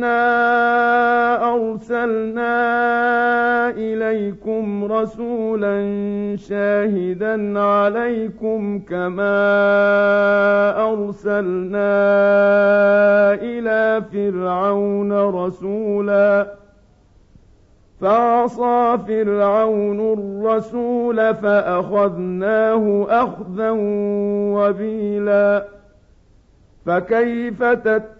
إنا أرسلنا إليكم رسولا شاهدا عليكم كما أرسلنا إلى فرعون رسولا فعصى فرعون الرسول فأخذناه أخذا وبيلا فكيف تتقون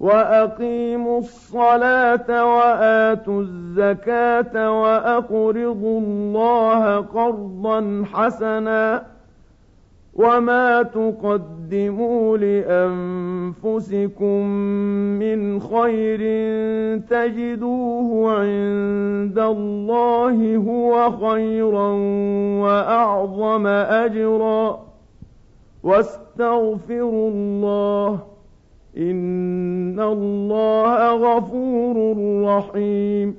واقيموا الصلاه واتوا الزكاه واقرضوا الله قرضا حسنا وما تقدموا لانفسكم من خير تجدوه عند الله هو خيرا واعظم اجرا واستغفروا الله إن الله غفور رحيم